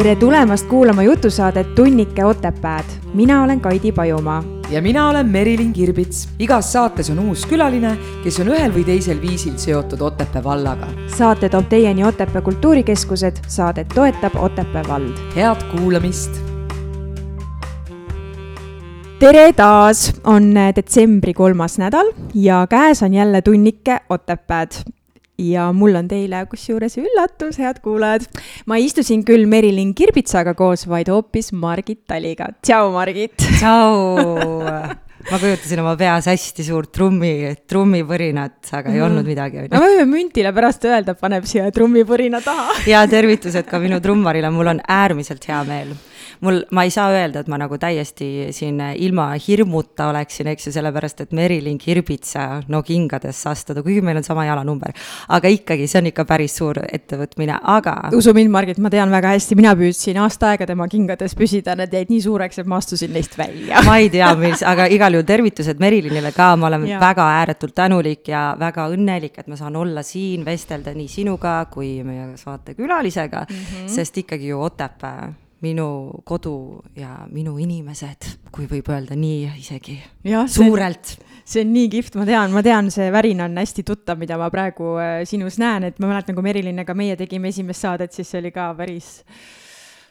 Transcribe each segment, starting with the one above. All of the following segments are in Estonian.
tere tulemast kuulama jutusaadet Tunnike Otepääd. mina olen Kaidi Pajumaa. ja mina olen Merilin Kirbits. igas saates on uus külaline, kes on ühel või teisel viisil seotud Otepää vallaga. saate toob teieni Otepää Kultuurikeskused, saadet toetab Otepää vald. head kuulamist tere taas, on detsembri kolmas nädal ja käes on jälle tunnike Otepääd ja mul on teile kusjuures üllatus, head kuulajad. ma ei istu siin küll Merilin Kirbitsaga koos, vaid hoopis Margit Taliga. tšau, Margit. tšau ma kujutasin oma peas hästi suurt trummi, trummipõrinat, aga mm. ei olnud midagi. no me võime müntile pärast öelda, paneb siia trummipõrina taha. ja tervitused ka minu trummarile, mul on äärmiselt hea meel mul, ma ei saa öelda, et ma nagu täiesti siin ilma hirmuta oleksin, eks ju, sellepärast et Merilin Kirbitsa, no kingadesse astuda, kuigi meil on sama jalanumber. aga ikkagi, see on ikka päris suur ettevõtmine, aga. usu mind, Margit, ma tean väga hästi, mina püüdsin aasta aega tema kingades püsida, need jäid nii suureks, et ma astusin neist välja ma ei tea, mis, aga igal juhul tervitused Merilinile ka, ma olen ja. väga ääretult tänulik ja väga õnnelik, et ma saan olla siin, vestelda nii sinuga kui meie saatekülalisega mm, -hmm. sest ikkagi ju Otepää minu kodu ja minu inimesed, kui võib öelda nii isegi, suurelt. see on nii kihvt, ma tean, ma tean, see värin on hästi tuttav, mida ma praegu äh, sinus näen, et ma mäletan, kui Merilinega meie tegime esimest saadet, siis see oli ka päris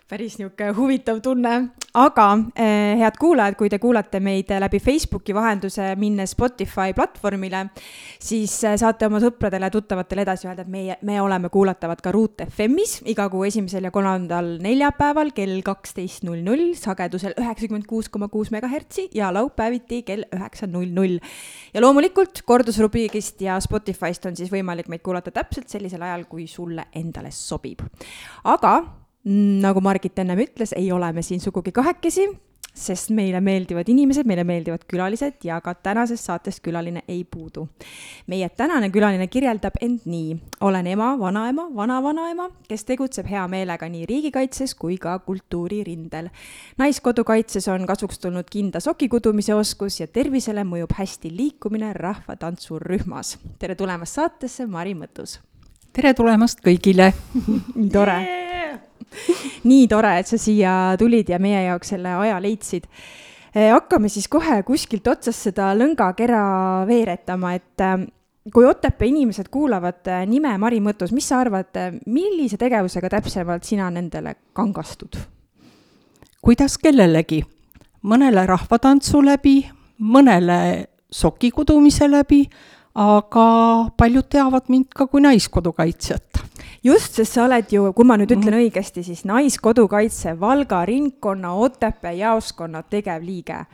päris niisugune huvitav tunne, aga eh, head kuulajad, kui te kuulate meid läbi Facebooki vahenduse, minnes Spotify platvormile, siis eh, saate oma sõpradele ja tuttavatele edasi öelda, et meie, me oleme kuulatavad ka Ruut FM-is iga kuu esimesel ja kolmandal neljapäeval kell kaksteist null null sagedusel üheksakümmend kuus koma kuus megahertsi ja laupäeviti kell üheksa null null. ja loomulikult kordusrubriigist ja Spotify'st on siis võimalik meid kuulata täpselt sellisel ajal, kui sulle endale sobib. aga nagu Margit ennem ütles, ei ole me siin sugugi kahekesi, sest meile meeldivad inimesed, meile meeldivad külalised ja ka tänasest saatest külaline ei puudu. meie tänane külaline kirjeldab end nii. olen ema, vanaema, vanavanaema, kes tegutseb hea meelega nii riigikaitses kui ka kultuuririndel. naiskodukaitses on kasuks tulnud kinda soki kudumise oskus ja tervisele mõjub hästi liikumine rahvatantsurühmas. tere tulemast saatesse, Mari Mõttus! Tere tulemast kõigile nii tore yeah!! nii tore, et sa siia tulid ja meie jaoks selle aja leidsid. Eh, hakkame siis kohe kuskilt otsast seda lõngakera veeretama, et eh, kui Otepää inimesed kuulavad eh, nime Mari Mõttus, mis sa arvad, millise tegevusega täpsemalt sina nendele kangastud? kuidas kellelegi, mõnele rahvatantsu läbi, mõnele soki kudumise läbi, aga paljud teavad mind ka kui naiskodukaitsjat just, sest sa oled ju, kui ma nüüd ütlen mm. õigesti, siis Naiskodukaitse Valga ringkonna Otepää jaoskonna tegevliige.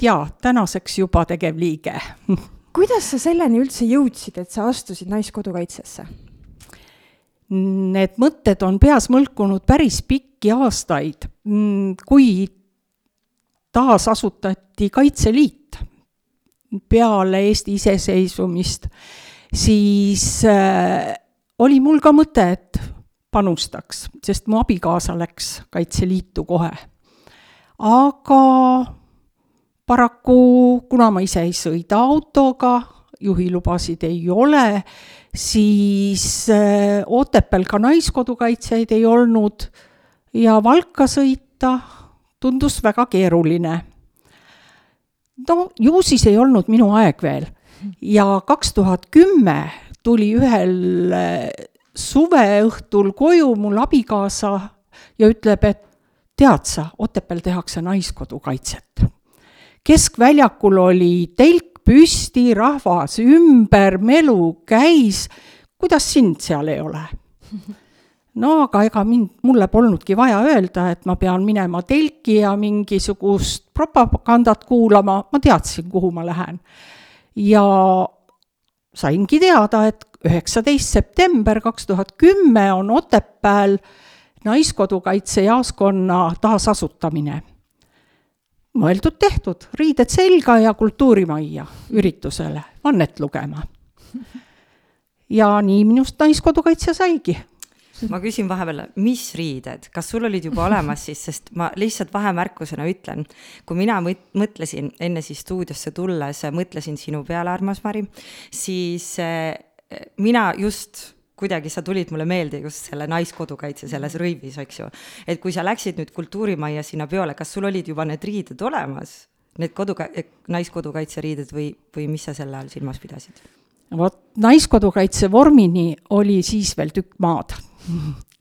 jaa, tänaseks juba tegevliige kuidas sa selleni üldse jõudsid, et sa astusid Naiskodukaitsesse? Need mõtted on peas mõlkunud päris pikki aastaid, mm, kui taasasutati Kaitseliit peale Eesti iseseisvumist, siis äh, oli mul ka mõte, et panustaks, sest mu abikaasa läks Kaitseliitu kohe. aga paraku, kuna ma ise ei sõida autoga, juhilubasid ei ole, siis äh, Otepääl ka naiskodukaitsjaid ei olnud ja Valka sõita tundus väga keeruline. No ju siis ei olnud minu aeg veel ja kaks tuhat kümme tuli ühel äh, suveõhtul koju mul abikaasa ja ütleb, et tead sa, Otepääl tehakse naiskodukaitset. keskväljakul oli telk püsti, rahvas ümber, melu käis, kuidas sind seal ei ole? No aga ega mind, mulle polnudki vaja öelda, et ma pean minema telki ja mingisugust propagandat kuulama, ma teadsin, kuhu ma lähen. ja saingi teada, et üheksateist september kaks tuhat kümme on Otepääl naiskodukaitsejaoskonna taasasutamine. mõeldud-tehtud, riided selga ja kultuurimajja üritusele vannet lugema. ja nii minust naiskodukaitsja saigi ma küsin vahepeal, mis riided, kas sul olid juba olemas siis, sest ma lihtsalt vahemärkusena ütlen, kui mina mõtlesin enne siis stuudiosse tulles, mõtlesin sinu peale, armas Mari, siis eh, mina just kuidagi sa tulid mulle meelde just selle naiskodukaitse selles rõivis, eks ju. et kui sa läksid nüüd kultuurimajja sinna peole, kas sul olid juba need riided olemas? Need koduka-, naiskodukaitseriided või, või mis sa selle all silmas pidasid? vot naiskodukaitse vormini oli siis veel tükk maad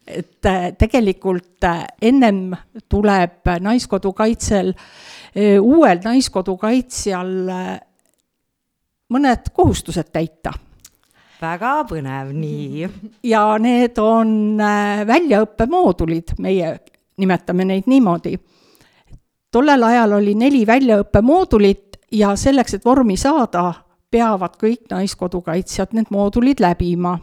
et äh, tegelikult äh, ennem tuleb naiskodukaitsel, äh, uuel naiskodukaitsjal mõned kohustused täita. väga põnev, nii. ja need on väljaõppemoodulid, meie nimetame neid niimoodi. tollel ajal oli neli väljaõppemoodulit ja selleks, et vormi saada, peavad kõik naiskodukaitsjad need moodulid läbima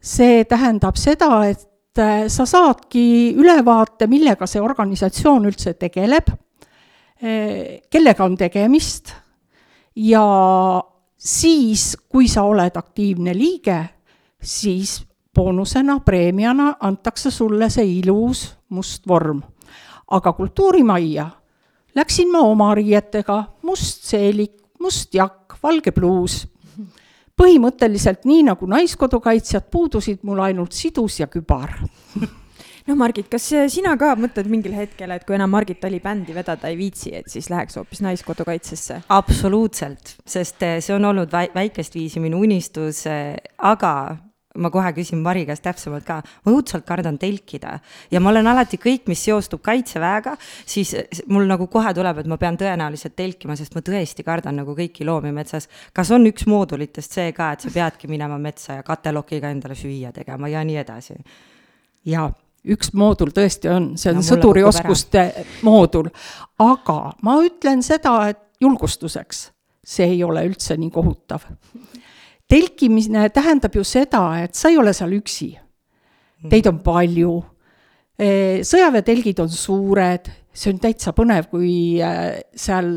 see tähendab seda, et äh, sa saadki ülevaate, millega see organisatsioon üldse tegeleb, äh, kellega on tegemist. Ja siis, kui sa oled aktiivne liige, siis boonusena, preemiana antakse sulle see ilus must vorm. aga kultuurimajja. Läksin ma oma riietega, must seelik, must jakk, valge pluus põhimõtteliselt nii, nagu naiskodukaitsjad, puudusid mul ainult sidus ja kübar noh, Margit, kas sina ka mõtled mingil hetkel, et kui enam Margit Tali bändi vedada ei viitsi, et siis läheks hoopis Naiskodukaitsesse? absoluutselt, sest see on olnud väikest viisi minu unistus, aga ma kohe küsin Mari käest täpsemalt ka, ma õudselt kardan telkida. Ja ma olen alati kõik, mis seostub kaitseväega, siis mul nagu kohe tuleb, et ma pean tõenäoliselt telkima, sest ma tõesti kardan nagu kõiki loomi metsas. kas on üks moodulitest see ka, et sa peadki minema metsa ja katelokiga endale süüa tegema ja nii edasi? jaa üks moodul tõesti on, see on no, sõdurioskuste moodul, aga ma ütlen seda, et julgustuseks, see ei ole üldse nii kohutav telkimine tähendab ju seda, et sa ei ole seal üksi. Teid on palju, sõjaväetelgid on suured, see on täitsa põnev, kui äh, seal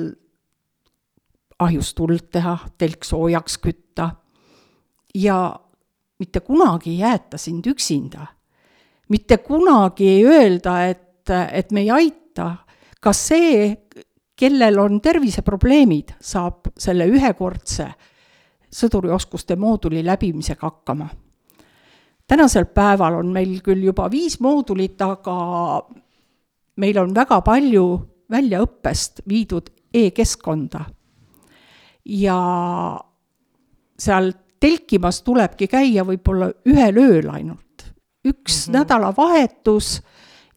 ahjus tuld teha, telk soojaks kütta. Ja mitte kunagi ei jäeta sind üksinda. mitte kunagi ei öelda, et, et me ei aita, ka see, kellel on terviseprobleemid, saab selle ühekordse sõdurioskuste mooduli läbimisega hakkama. tänasel päeval on meil küll juba viis moodulit, aga meil on väga palju väljaõppest viidud e-keskkonda. ja seal telkimas tulebki käia võib-olla ühel ööl ainult, üks mm -hmm. nädalavahetus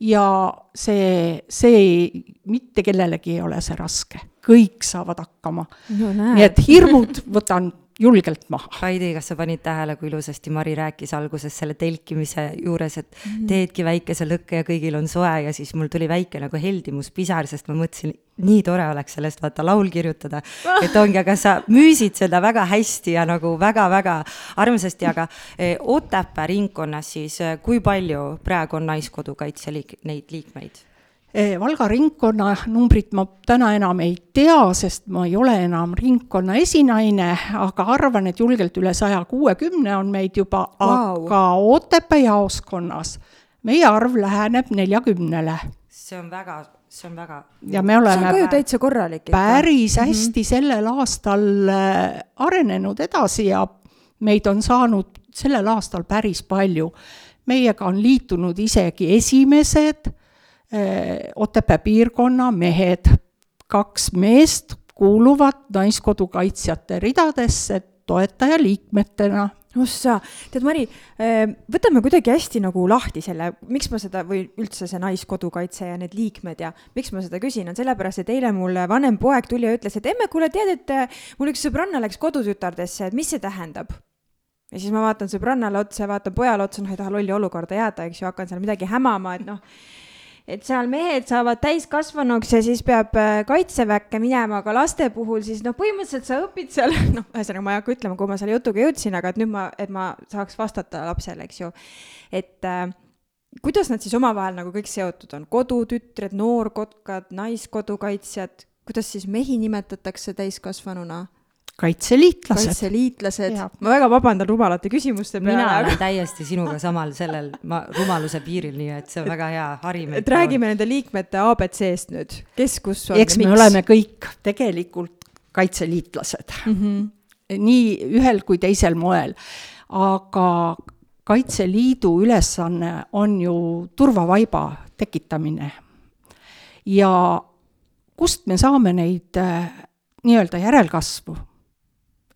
ja see, see mitte kellelegi ei ole see raske, kõik saavad hakkama no,. nii et hirmud võtan julgelt maha. Heidi, kas sa panid tähele, kui ilusasti Mari rääkis alguses selle telkimise juures, et mm -hmm. teedki väikese lõkke ja kõigil on soe ja siis mul tuli väike nagu heldimuspisar, sest ma mõtlesin, nii tore oleks sellest vaata laul kirjutada. et ongi, aga sa müüsid seda väga hästi ja nagu väga-väga armsasti, aga eh, Otepää ringkonnas siis, eh, kui palju praegu on Naiskodukaitse liik-, neid liikmeid? Eh, Valga ringkonna numbrit ma täna enam ei tea, sest ma ei ole enam ringkonna esinaine, aga arvan, et julgelt üle saja kuuekümne on meid juba wow., aga Otepää jaoskonnas meie arv läheneb neljakümnele. see on väga see on väga. ja me oleme. see on ka ju täitsa korralik. päris mhm. hästi mm -hmm. sellel aastal äh, arenenud edasi ja meid on saanud sellel aastal päris palju. meiega on liitunud isegi esimesed Eh, Otepää piirkonna mehed, kaks meest kuuluvad Naiskodukaitsjate ridadesse toetajaliikmetena ossa, tead Mari, võtame kuidagi hästi nagu lahti selle, miks ma seda või üldse see Naiskodukaitse ja need liikmed ja miks ma seda küsin, on sellepärast, et eile mul vanem poeg tuli ja ütles, et emme, kuule, tead, et eh, mul üks sõbranna läks kodutütardesse, et mis see tähendab? ja siis ma vaatan sõbrannale otsa vaatan pojale otsa, noh, ei taha lolli olukorda jääda, eks ju, hakkan seal midagi hämama, et noh et seal mehed saavad täiskasvanuks ja siis peab äh, kaitseväkke minema, aga laste puhul siis noh, põhimõtteliselt sa õpid seal, noh, ühesõnaga ma ei hakka ütlema, kuhu ma selle jutuga jõudsin, aga et nüüd ma, et ma saaks vastata lapsele, eks ju. et äh, kuidas nad siis omavahel nagu kõik seotud on, kodutütred, noorkotkad, naiskodukaitsjad, kuidas siis mehi nimetatakse täiskasvanuna? Kaitseliitlased. kaitseliitlased, ma väga vabandan rumalate küsimuste peale. mina olen täiesti sinuga samal sellel ma rumaluse piiril, nii et see on väga hea, harime. et räägime nende liikmete abc-st nüüd, kes kus on eks me miks? oleme kõik tegelikult kaitseliitlased mm. -hmm. nii ühel kui teisel moel. aga Kaitseliidu ülesanne on ju turvavaiba tekitamine. ja kust me saame neid äh, nii-öelda järelkasvu?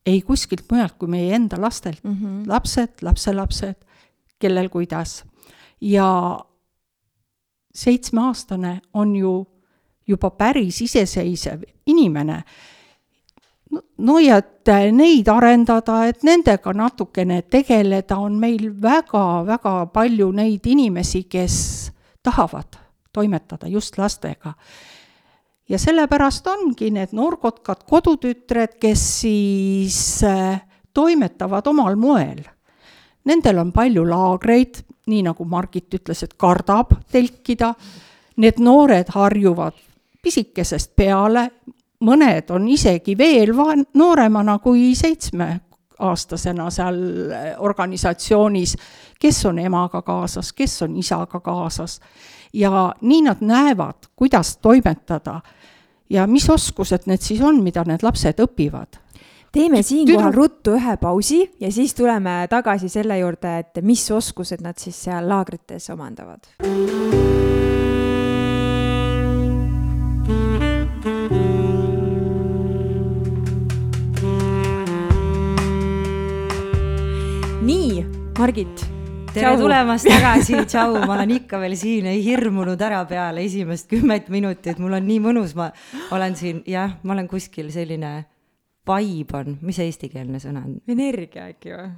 Ei kuskilt mujalt kui meie enda lastelt mm, -hmm. lapsed, lapselapsed, kellel kuidas. ja seitsmeaastane on ju juba päris iseseisev inimene. no ja et neid arendada, et nendega natukene tegeleda, on meil väga-väga palju neid inimesi, kes tahavad toimetada just lastega. Ja sellepärast ongi need noorkotkad kodutütred, kes siis äh, toimetavad omal moel. Nendel on palju laagreid, nii nagu Margit ütles, et kardab telkida, need noored harjuvad pisikesest peale, mõned on isegi veel va-, nooremana kui seitsmeaastasena seal äh, organisatsioonis, kes on emaga kaasas, kes on isaga kaasas. ja nii nad näevad, kuidas toimetada ja mis oskused need siis on, mida need lapsed õpivad teeme siinkohal ruttu ühe pausi ja siis tuleme tagasi selle juurde, et mis oskused nad siis seal laagrites omandavad. nii, Margit. Tere tšau. tulemast tagasi, tšau, ma olen ikka veel siin, ei hirmunud ära peale esimest kümmet minutit, mul on nii mõnus, ma olen siin, jah, ma olen kuskil selline vibe on, mis eestikeelne sõna on? energia äkki või?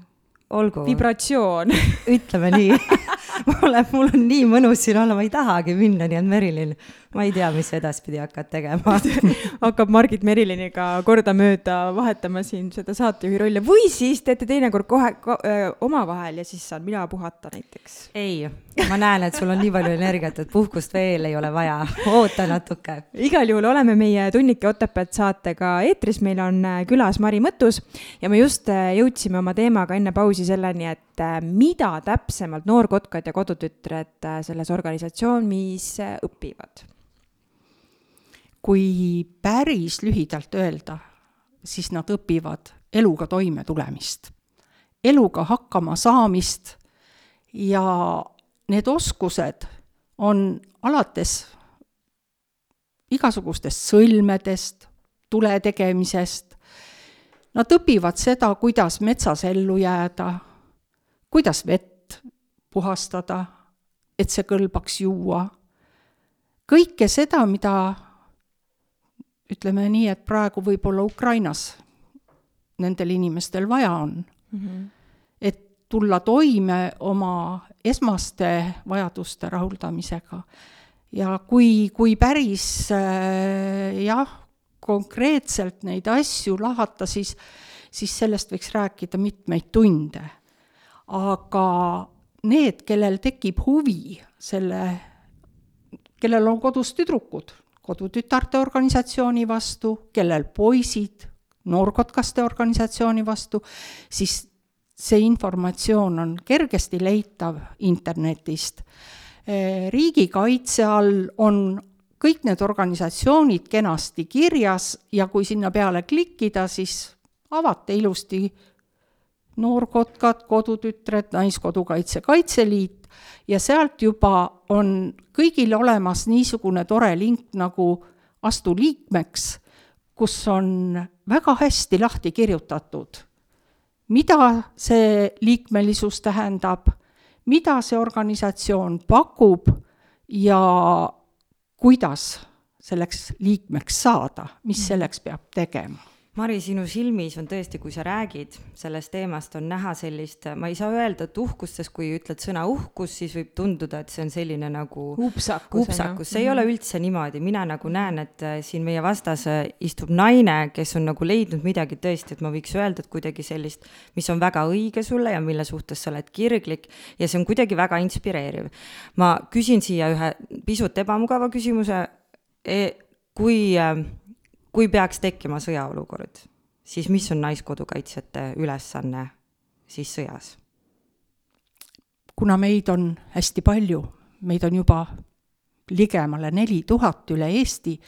olgu. vibratsioon ütleme nii mulle, mul on nii mõnus siin olla, ma ei tahagi minna, nii et Merilin, ma ei tea, mis sa edaspidi hakkad tegema. Hakkab Margit Meriliniga kordamööda vahetama siin seda saatejuhi rolli. Või siis teete teinekord kohe ko, öö, omavahel ja siis saan mina puhata näiteks. ei, ma näen, et sul on nii palju energiat, et puhkust veel ei ole vaja, oota natuke. igal juhul oleme meie Tunnike Otepääd saatega eetris, meil on äh, külas Mari Mõttus ja me just äh, jõudsime oma teemaga enne pausi selleni, et äh, mida täpsemalt noorkotkad ja kodutütred selles organisatsioonis õpivad. Kui päris lühidalt öelda, siis nad õpivad eluga toimetulemist, eluga hakkama saamist ja need oskused on alates igasugustest sõlmedest, tule tegemisest, nad õpivad seda, kuidas metsas ellu jääda, kuidas vett puhastada, et see kõlbaks juua, kõike seda, mida ütleme nii, et praegu võib-olla Ukrainas nendel inimestel vaja on mm. -hmm. Tulla toime oma esmaste vajaduste rahuldamisega. ja kui, kui päris äh, jah, konkreetselt neid asju lahata, siis, siis sellest võiks rääkida mitmeid tunde. aga need, kellel tekib huvi selle, kellel on kodus tüdrukud kodutütarde organisatsiooni vastu, kellel poisid noorkotkaste organisatsiooni vastu, siis see informatsioon on kergesti leitav internetist. riigikaitse all on kõik need organisatsioonid kenasti kirjas ja kui sinna peale klikkida, siis avate ilusti noorkotkad, kodutütred, Naiskodukaitse Kaitseliit, ja sealt juba on kõigil olemas niisugune tore link nagu astu liikmeks, kus on väga hästi lahti kirjutatud, mida see liikmelisus tähendab, mida see organisatsioon pakub ja kuidas selleks liikmeks saada, mis selleks peab tegema Mari, sinu silmis on tõesti, kui sa räägid sellest teemast, on näha sellist, ma ei saa öelda, et uhkust, sest kui ütled sõna uhkus, siis võib tunduda, et see on selline nagu upsakus, upsakus., see ei ole üldse niimoodi, mina nagu näen, et äh, siin meie vastas istub naine, kes on nagu leidnud midagi tõesti, et ma võiks öelda, et kuidagi sellist, mis on väga õige sulle ja mille suhtes sa oled kirglik ja see on kuidagi väga inspireeriv. ma küsin siia ühe pisut ebamugava küsimuse e, kui äh, kui peaks tekkima sõjaolukord, siis mis on naiskodukaitsjate ülesanne siis sõjas? kuna meid on hästi palju, meid on juba ligemale neli tuhat üle Eesti,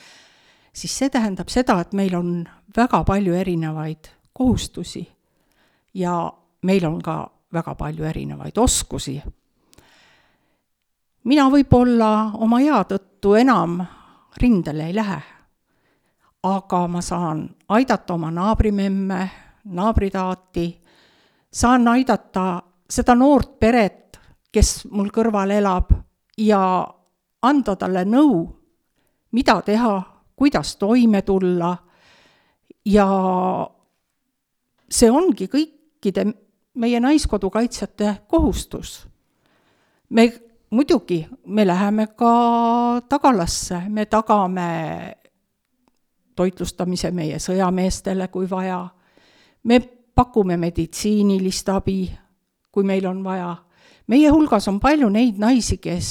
siis see tähendab seda, et meil on väga palju erinevaid kohustusi ja meil on ka väga palju erinevaid oskusi. mina võib-olla oma ea tõttu enam rindele ei lähe, aga ma saan aidata oma naabrimemme, naabritaati, saan aidata seda noort peret, kes mul kõrval elab ja anda talle nõu, mida teha, kuidas toime tulla ja see ongi kõikide meie naiskodukaitsjate kohustus. me muidugi, me läheme ka tagalasse, me tagame toitlustamise meie sõjameestele, kui vaja, me pakume meditsiinilist abi, kui meil on vaja. meie hulgas on palju neid naisi, kes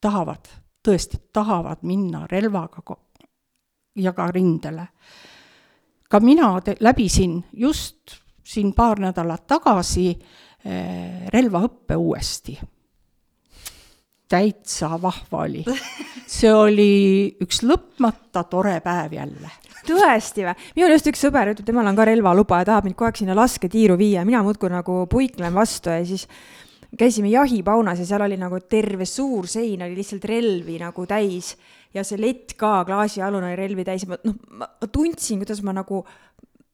tahavad, tõesti tahavad minna relvaga ja ka rindele. ka mina läbisin just siin paar nädalat tagasi eh, relvaõppe uuesti. Täitsa vahva oli. see oli üks lõpmata tore päev jälle tõesti või? minul just üks sõber ütleb, temal on ka relvaluba ja tahab mind kogu aeg sinna lasketiiru viia, mina muudkui nagu puiklen vastu ja siis käisime jahipaunas ja seal oli nagu terve suur sein oli lihtsalt relvi nagu täis ja see lett ka, klaasialune oli relvi täis ma noh, ma tundsin, kuidas ma nagu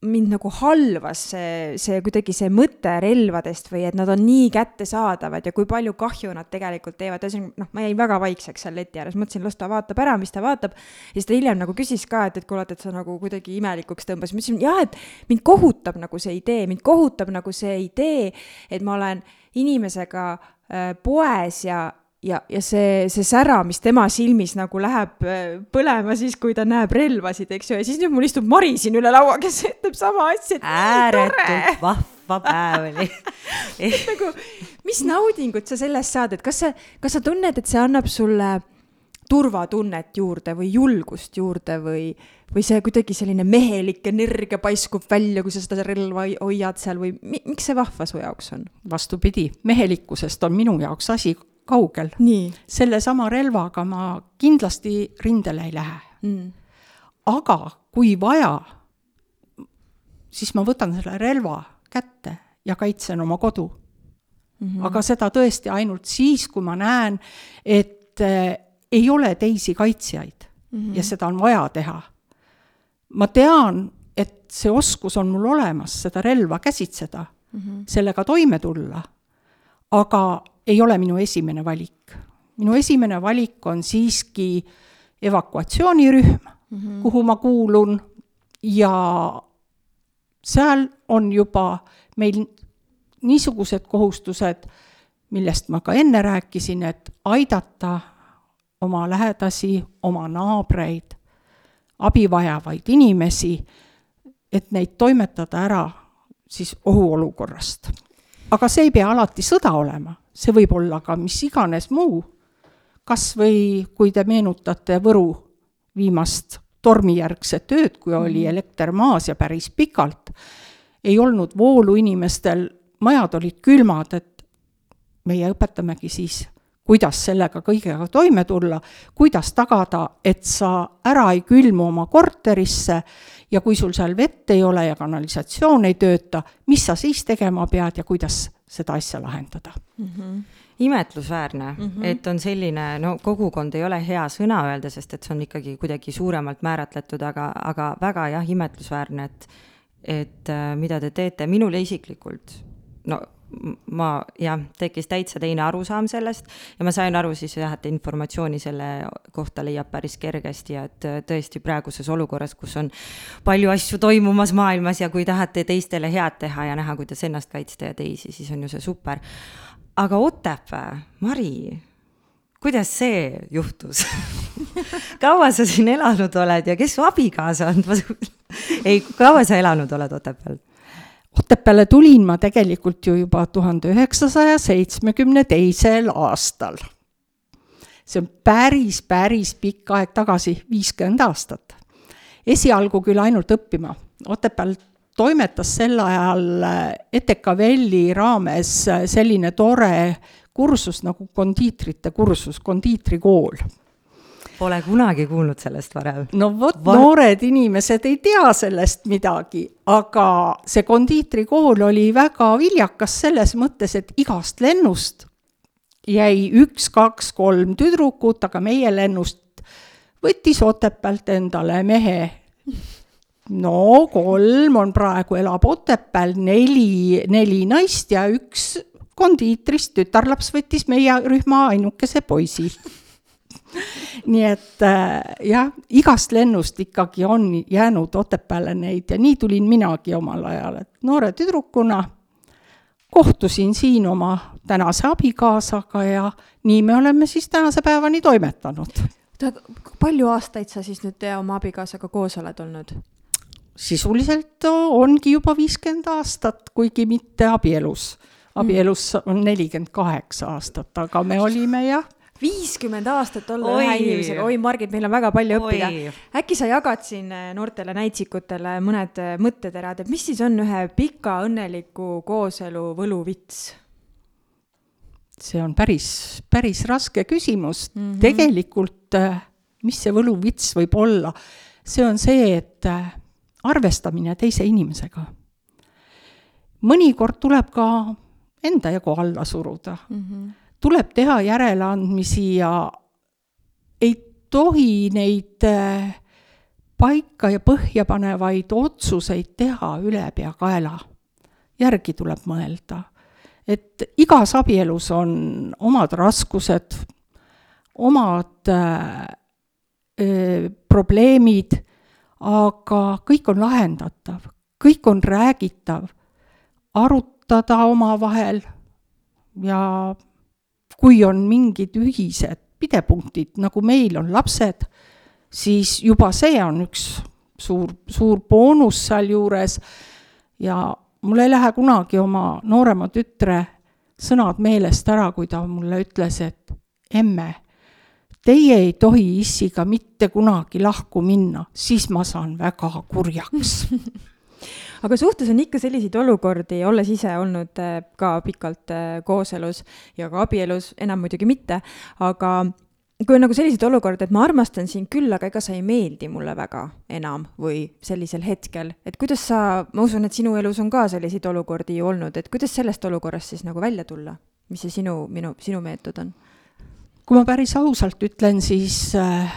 mind nagu halvas see, see kuidagi see mõte relvadest või et nad on nii kättesaadavad ja kui palju kahju nad tegelikult teevad, ühesõnaga noh, ma jäin väga vaikseks seal leti ääres, mõtlesin, las ta vaatab ära, mis ta vaatab. ja siis ta hiljem nagu küsis ka, et, et kuule, et sa nagu kuidagi imelikuks tõmbas, ma ütlesin jah, et mind kohutab nagu see idee, mind kohutab nagu see idee, et ma olen inimesega äh, poes ja ja, ja see, see sära, mis tema silmis nagu läheb äh, põlema siis, kui ta näeb relvasid, eks ju, ja siis nüüd mul istub Mari siin üle laua, kes ütleb sama asja, et ääretult vahva päev oli nagu, mis naudingut sa sellest saad, et kas sa, kas sa tunned, et see annab sulle turvatunnet juurde või julgust juurde või, või see kuidagi selline mehelik energia paiskub välja, kui sa seda relva hoiad seal või mi, miks see vahva su jaoks on? vastupidi, mehelikkusest on minu jaoks asi kaugel. sellesama relvaga ma kindlasti rindele ei lähe mm.. aga kui vaja, siis ma võtan selle relva kätte ja kaitsen oma kodu mm. -hmm. aga seda tõesti ainult siis, kui ma näen, et äh, ei ole teisi kaitsjaid mm -hmm. ja seda on vaja teha. ma tean, et see oskus on mul olemas, seda relva käsitseda mm, -hmm. sellega toime tulla, aga ei ole minu esimene valik. minu esimene valik on siiski evakuatsioonirühm mm, -hmm. kuhu ma kuulun ja seal on juba meil niisugused kohustused, millest ma ka enne rääkisin, et aidata oma lähedasi, oma naabreid, abi vajavaid inimesi, et neid toimetada ära siis ohuolukorrast. Aga see ei pea alati sõda olema see võib olla ka mis iganes muu. kas või kui te meenutate Võru viimast tormijärgset ööd, kui oli mhm. elekter maas ja päris pikalt, ei olnud voolu inimestel, majad olid külmad, et meie õpetamegi siis, kuidas sellega kõigega toime tulla, kuidas tagada, et sa ära ei külmu oma korterisse ja kui sul seal vett ei ole ja kanalisatsioon ei tööta, mis sa siis tegema pead ja kuidas seda asja lahendada mm. -hmm imetlusväärne mm, -hmm. et on selline, no kogukond ei ole hea sõna öelda, sest et see on ikkagi kuidagi suuremalt määratletud, aga, aga väga jah, imetlusväärne, et, et äh, mida te teete, minule isiklikult, no ma jah, tekkis täitsa teine arusaam sellest ja ma sain aru siis jah, et informatsiooni selle kohta leiab päris kergesti ja et äh, tõesti praeguses olukorras, kus on palju asju toimumas maailmas ja kui tahate teistele head teha ja näha, kuidas ennast kaitsta ja teisi, siis on ju see super. aga Otepää, Mari, kuidas see juhtus kaua sa siin elanud oled ja kes su abikaasa on ei, kaua sa elanud oled Otepääl? Otepääle tulin ma tegelikult ju juba tuhande üheksasaja seitsmekümne teisel aastal. see on päris, päris pikk aeg tagasi, viiskümmend aastat. esialgu küll ainult õppima, Otepääl toimetas sel ajal ETKVL-i raames selline tore kursus nagu kondiitrite kursus, kondiitrikool Pole kunagi kuulnud sellest varem. no vot Va, noored inimesed ei tea sellest midagi, aga see kondiitrikool oli väga viljakas selles mõttes, et igast lennust jäi üks, kaks, kolm tüdrukut, aga meie lennust võttis Otepäält endale mehe no kolm on praegu, elab Otepääl, neli, neli naist ja üks kondiitrist tütarlaps võttis meie rühma ainukese poisi nii et äh, jah, igast lennust ikkagi on jäänud Otepääle neid ja nii tulin minagi omal ajal, et noore tüdrukuna kohtusin siin oma tänase abikaasaga ja nii me oleme siis tänase päevani toimetanud. palju aastaid sa siis nüüd oma abikaasaga koos oled olnud? sisuliselt ongi juba viiskümmend aastat, kuigi mitte abielus. abielus on nelikümmend kaheksa aastat, aga me olime jah viiskümmend aastat olla oi. ühe inimesega, oi Margit, meil on väga palju õppida. äkki sa jagad siin eh, noortele näitsikutele mõned eh, mõtteterad, et mis siis on ühe pika õnneliku kooselu võluvits? see on päris, päris raske küsimus mm. -hmm. tegelikult, eh, mis see võluvits võib olla? see on see, et arvestamine teise inimesega. mõnikord tuleb ka enda ego alla suruda mm. -hmm. Tuleb teha järeleandmisi ja ei tohi neid äh, paika ja põhja panevaid otsuseid teha ülepeakaela. järgi tuleb mõelda. et igas abielus on omad raskused, omad äh, äh, probleemid aga kõik on lahendatav, kõik on räägitav, arutada omavahel ja kui on mingid ühised pidepunktid, nagu meil on lapsed, siis juba see on üks suur, suur boonus sealjuures. Ja mul ei lähe kunagi oma noorema tütre sõnad meelest ära, kui ta mulle ütles, et emme teie ei tohi issiga mitte kunagi lahku minna, siis ma saan väga kurjaks aga suhtes on ikka selliseid olukordi, olles ise olnud äh, ka pikalt äh, kooselus ja ka abielus, enam muidugi mitte, aga kui on nagu selliseid olukordi, et ma armastan sind küll, aga ega sa ei meeldi mulle väga enam või sellisel hetkel, et kuidas sa, ma usun, et sinu elus on ka selliseid olukordi ju olnud, et kuidas sellest olukorrast siis nagu välja tulla? mis see sinu, minu, sinu meetod on? kui ma päris ausalt ütlen, siis äh,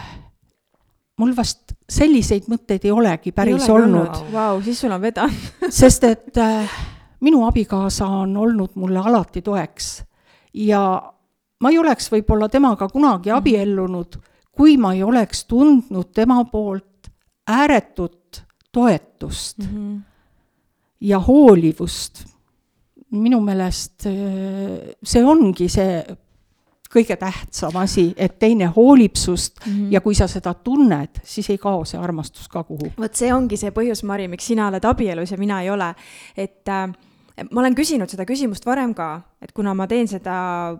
mul vast selliseid mõtteid ei olegi päris ei ole olnud. Vau, siis sul on vedanud sest et äh, minu abikaasa on olnud mulle alati toeks ja ma ei oleks võib-olla temaga kunagi mhm. abiellunud, kui ma ei oleks tundnud tema poolt ääretut toetust mm -hmm. ja hoolivust. minu meelest äh, see ongi see kõige tähtsam asi, et teine hoolib sust mm -hmm. ja kui sa seda tunned, siis ei kao see armastus ka kuhugi. vot see ongi see põhjus, Mari, miks sina oled abielus ja mina ei ole. et äh, ma olen küsinud seda küsimust varem ka, et kuna ma teen seda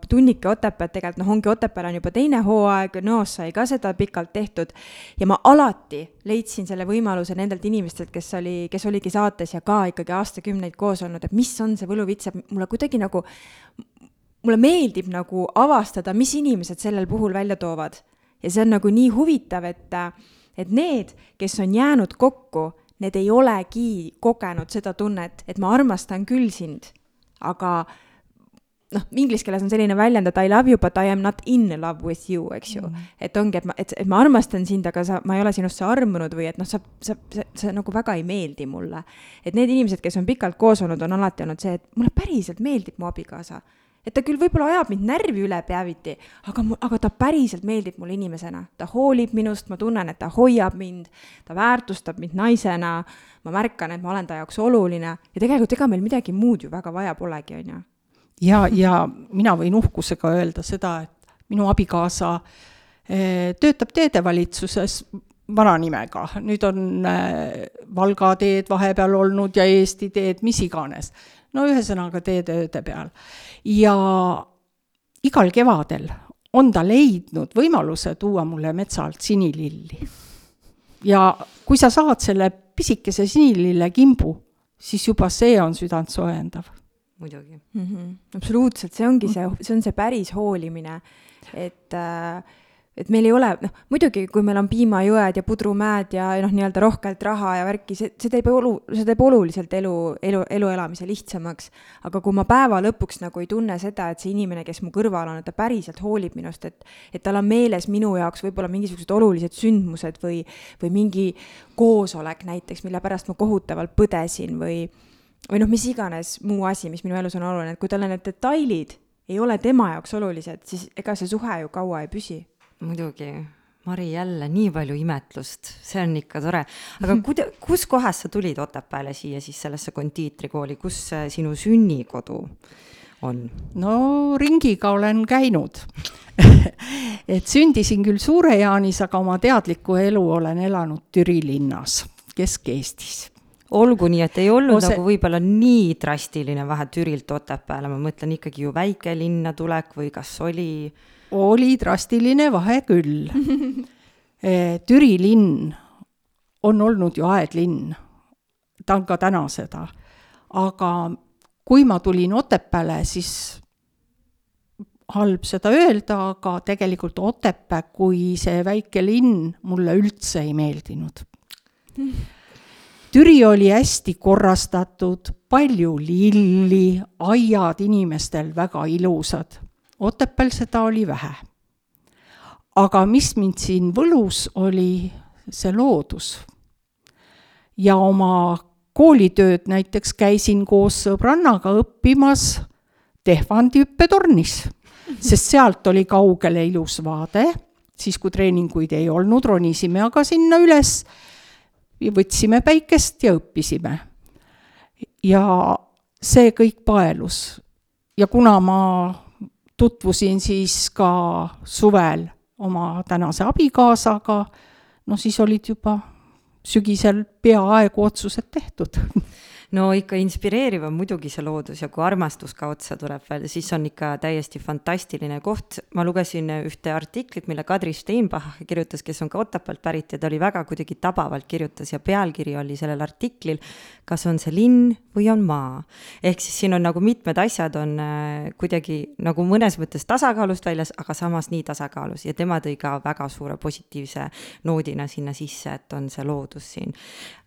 tunnike Otepääd, tegelikult noh, ongi Otepääl on juba teine hooaeg, Nõos sai ka seda pikalt tehtud ja ma alati leidsin selle võimaluse nendelt inimestelt, kes oli, kes oligi saates ja ka ikkagi aastakümneid koos olnud, et mis on see võluvits, et mulle kuidagi nagu mulle meeldib nagu avastada, mis inimesed sellel puhul välja toovad. ja see on nagu nii huvitav, et, et need, kes on jäänud kokku, need ei olegi kogenud seda tunnet, et ma armastan küll sind, aga noh, inglise keeles on selline väljend, et I love you, but I am not in love with you, eks ju mm. -hmm. et ongi, et ma, et, et ma armastan sind, aga sa, ma ei ole sinusse armunud või et noh, sa, sa, sa, sa nagu väga ei meeldi mulle. et need inimesed, kes on pikalt koos olnud, on alati olnud see, et mulle päriselt meeldib mu abikaasa et ta küll võib-olla ajab mind närvi ülepeaviti, aga, aga ta päriselt meeldib mulle inimesena, ta hoolib minust, ma tunnen, et ta hoiab mind, ta väärtustab mind naisena, ma märkan, et ma olen ta jaoks oluline. Ja tegelikult ega meil midagi muud ju väga vaja polegi, on ju. ja, ja mina võin uhkusega öelda seda, et minu abikaasa eh, töötab teedevalitsuses vana nimega, nüüd on eh, Valga teed vahepeal olnud ja Eesti teed, mis iganes no ühesõnaga teetööde peal. ja igal kevadel on ta leidnud võimaluse tuua mulle metsa alt sinililli. ja kui sa saad selle pisikese sinilille kimbu, siis juba see on südantsoojendav. muidugi mm. -hmm. absoluutselt, see ongi see, see on see päris hoolimine, et äh, et meil ei ole, noh, muidugi, kui meil on piimajõed ja pudrumäed ja noh, nii-öelda rohkelt raha ja värki, see, see teeb olu, see teeb oluliselt elu, elu, elu elamise lihtsamaks. aga kui ma päeva lõpuks nagu ei tunne seda, et see inimene, kes mu kõrval on, et ta päriselt hoolib minust, et, et tal on meeles minu jaoks võib-olla mingisugused olulised sündmused või, või mingi koosolek näiteks, mille pärast ma kohutavalt põdesin või, või noh, mis iganes muu asi, mis minu elus on oluline, et kui talle need detailid ei ole tema jaoks olulised, siis ega see suhe ju kaua ei püsi muidugi, Mari, jälle nii palju imetlust, see on ikka tore. aga kuida-, kuskohast sa tulid Otepääle siia siis sellesse kondiitrikooli, kus sinu sünnikodu on? no ringiga olen käinud. Et sündisin küll Suure-Jaanis, aga oma teadlikku elu olen elanud Türi linnas, Kesk-Eestis. Olgu nii, et ei olnud Ose... nagu võib-olla nii drastiline vahe Türilt Otepääle, ma mõtlen ikkagi ju väikelinna tulek või kas oli oli drastiline vahe küll eh, Türi linn on olnud ju aedlinn, ta on ka täna seda, aga kui ma tulin Otepääle, siis halb seda öelda, aga tegelikult Otepää kui see väike linn mulle üldse ei meeldinud. Türi oli hästi korrastatud, palju lilli, aiad inimestel väga ilusad Otepääl seda oli vähe. aga mis mind siin võlus, oli see loodus. ja oma koolitööd näiteks käisin koos sõbrannaga õppimas Tehvandi hüppetornis, sest sealt oli kaugele ilus vaade, siis kui treeninguid ei olnud, ronisime aga sinna üles võtsime päikest ja õppisime. ja see kõik paelus. ja kuna ma tutvusin siis ka suvel oma tänase abikaasaga, no siis olid juba sügisel peaaegu otsused tehtud no ikka inspireeriv on muidugi see loodus ja kui armastus ka otsa tuleb veel, siis on ikka täiesti fantastiline koht. ma lugesin ühte artiklit, mille Kadri Steinbach kirjutas, kes on ka Otepäält pärit ja ta oli väga kuidagi tabavalt kirjutas ja pealkiri oli sellel artiklil, kas on see linn või on maa. ehk siis siin on nagu mitmed asjad on äh, kuidagi nagu mõnes mõttes tasakaalust väljas, aga samas nii tasakaalus ja tema tõi ka väga suure positiivse noodina sinna sisse, et on see loodus siin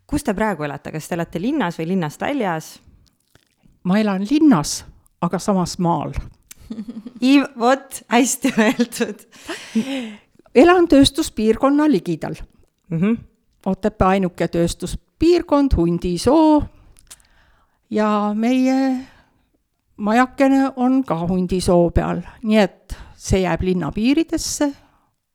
kus te praegu elate, kas te elate linnas või linnast väljas? ma elan linnas, aga samas maal. vot, hästi öeldud. elan tööstuspiirkonna ligidal mm. -hmm. Otepää ainuke tööstuspiirkond, Hundisoo ja meie majakene on ka Hundisoo peal, nii et see jääb linna piiridesse,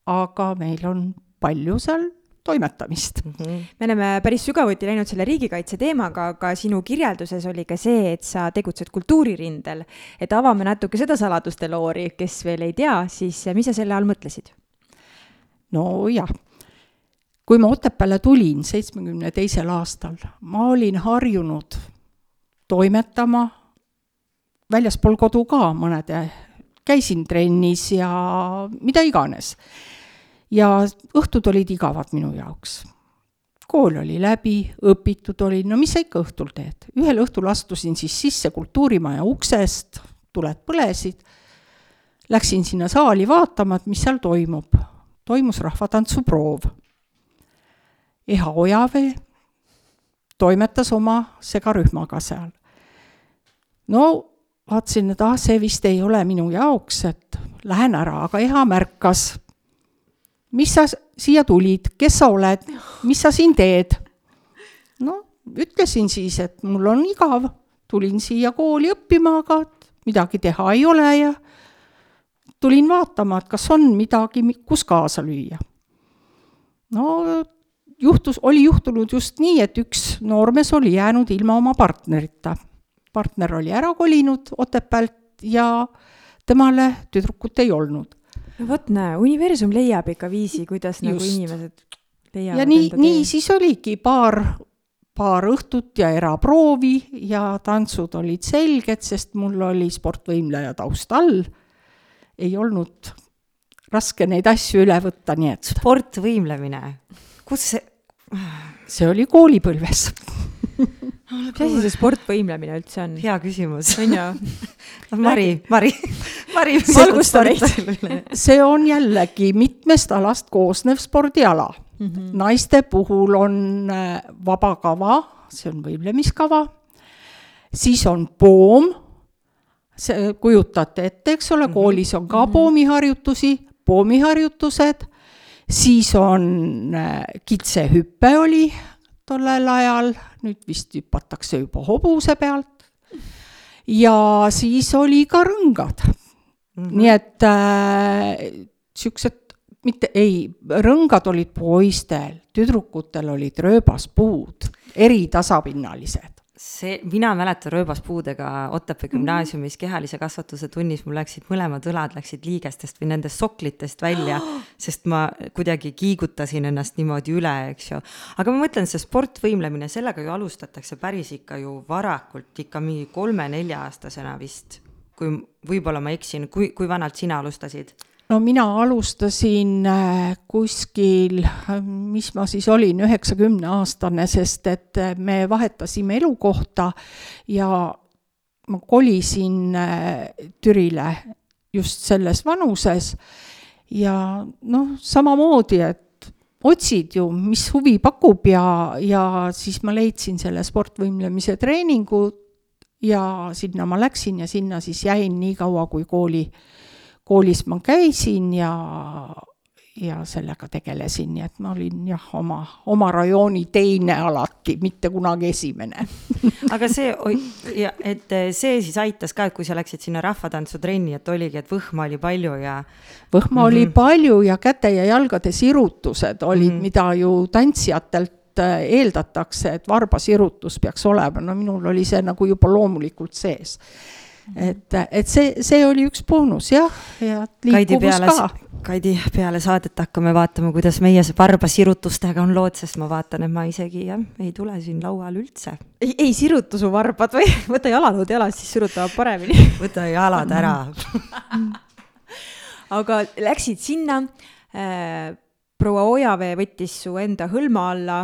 aga meil on palju seal toimetamist mm. -hmm. me oleme päris sügavuti läinud selle riigikaitse teemaga, aga sinu kirjelduses oli ka see, et sa tegutsed kultuuririndel. et avame natuke seda saladuste loori, kes veel ei tea, siis mis sa selle all mõtlesid? nojah, kui ma Otepääle tulin seitsmekümne teisel aastal, ma olin harjunud toimetama väljaspool kodu ka mõnede, käisin trennis ja mida iganes ja õhtud olid igavad minu jaoks. kool oli läbi, õpitud olin, no mis sa ikka õhtul teed. ühel õhtul astusin siis sisse kultuurimaja uksest, tuled põlesid, läksin sinna saali vaatama, et mis seal toimub. toimus rahvatantsuproov. Eha Ojavee toimetas oma segarühmaga seal. no vaatasin, et ah, see vist ei ole minu jaoks, et lähen ära, aga Eha märkas mis sa siia tulid, kes sa oled, mis sa siin teed? no ütlesin siis, et mul on igav, tulin siia kooli õppima, aga midagi teha ei ole ja tulin vaatama, et kas on midagi, kus kaasa lüüa. no juhtus, oli juhtunud just nii, et üks noormees oli jäänud ilma oma partnerita. partner oli ära kolinud Otepäält ja temale tüdrukut ei olnud no vot, näe, universum leiab ikka viisi, kuidas Just. nagu inimesed leiavad ja nii, nii siis oligi paar, paar õhtut ja eraproovi ja tantsud olid selged, sest mul oli sportvõimleja taust all. ei olnud raske neid asju üle võtta, nii et. sportvõimlemine, kus see? see oli koolipõlves mis asi see sportvõimlemine üldse on? hea küsimus. on ju? Mari, Mari, Mari. valgusta meid. see on jällegi mitmest alast koosnev spordiala mm. -hmm. naiste puhul on äh, vaba kava, see on võimlemiskava, siis on poom, see, kujutate ette, eks ole, mhm. koolis on ka mhm. poomiharjutusi, poomiharjutused, siis on äh, kitsehüpe oli tollel ajal, nüüd vist hüpatakse juba hobuse pealt. ja siis oli ka rõngad mm. -hmm. nii et äh, siuksed, mitte ei, rõngad olid poistel, tüdrukutel olid rööbaspuud, eritasapinnalised see, mina mäletan rööbaspuudega Otepää gümnaasiumis kehalise kasvatuse tunnis, mul läksid mõlemad õlad läksid liigestest või nendest soklitest välja, sest ma kuidagi kiigutasin ennast niimoodi üle, eks ju. aga ma mõtlen, see sportvõimlemine, sellega ju alustatakse päris ikka ju varakult, ikka mingi kolme-nelja-aastasena vist. kui võib-olla ma eksin, kui, kui vanalt sina alustasid? No mina alustasin äh, kuskil, mis ma siis olin, üheksakümne aastane, sest et äh, me vahetasime elukohta ja ma kolisin äh, Türile just selles vanuses. Ja noh, samamoodi, et otsid ju, mis huvi pakub ja, ja siis ma leidsin selle sportvõimlemise treeningu ja sinna ma läksin ja sinna siis jäin nii kaua, kui kooli äh, koolis ma käisin ja, ja sellega tegelesin, nii et ma olin jah, oma, oma rajooni teine alati, mitte kunagi esimene aga see, ja et see siis aitas ka, et kui sa läksid sinna rahvatantsutrenni, et oligi, et võhma oli palju ja. võhma mm -hmm. oli mhm. palju ja käte ja jalgade sirutused olid mm, -hmm. mida ju tantsijatelt äh, eeldatakse, et varbasirutus peaks olema, no minul oli see nagu juba loomulikult sees et, et see, see oli üks boonus jah, ja liikuvus ka. Kaidi, peale saadet hakkame vaatama, kuidas meie varbasirutustega on lood, sest ma vaatan, et ma isegi jah, ei tule siin laual üldse. ei, ei sirutu su varbad või? Võta jalanõud jalas, siis sirutavad paremini. Võta jalad ära. Aga läksid sinna. Äh,, proua Ojavee võttis su enda hõlma alla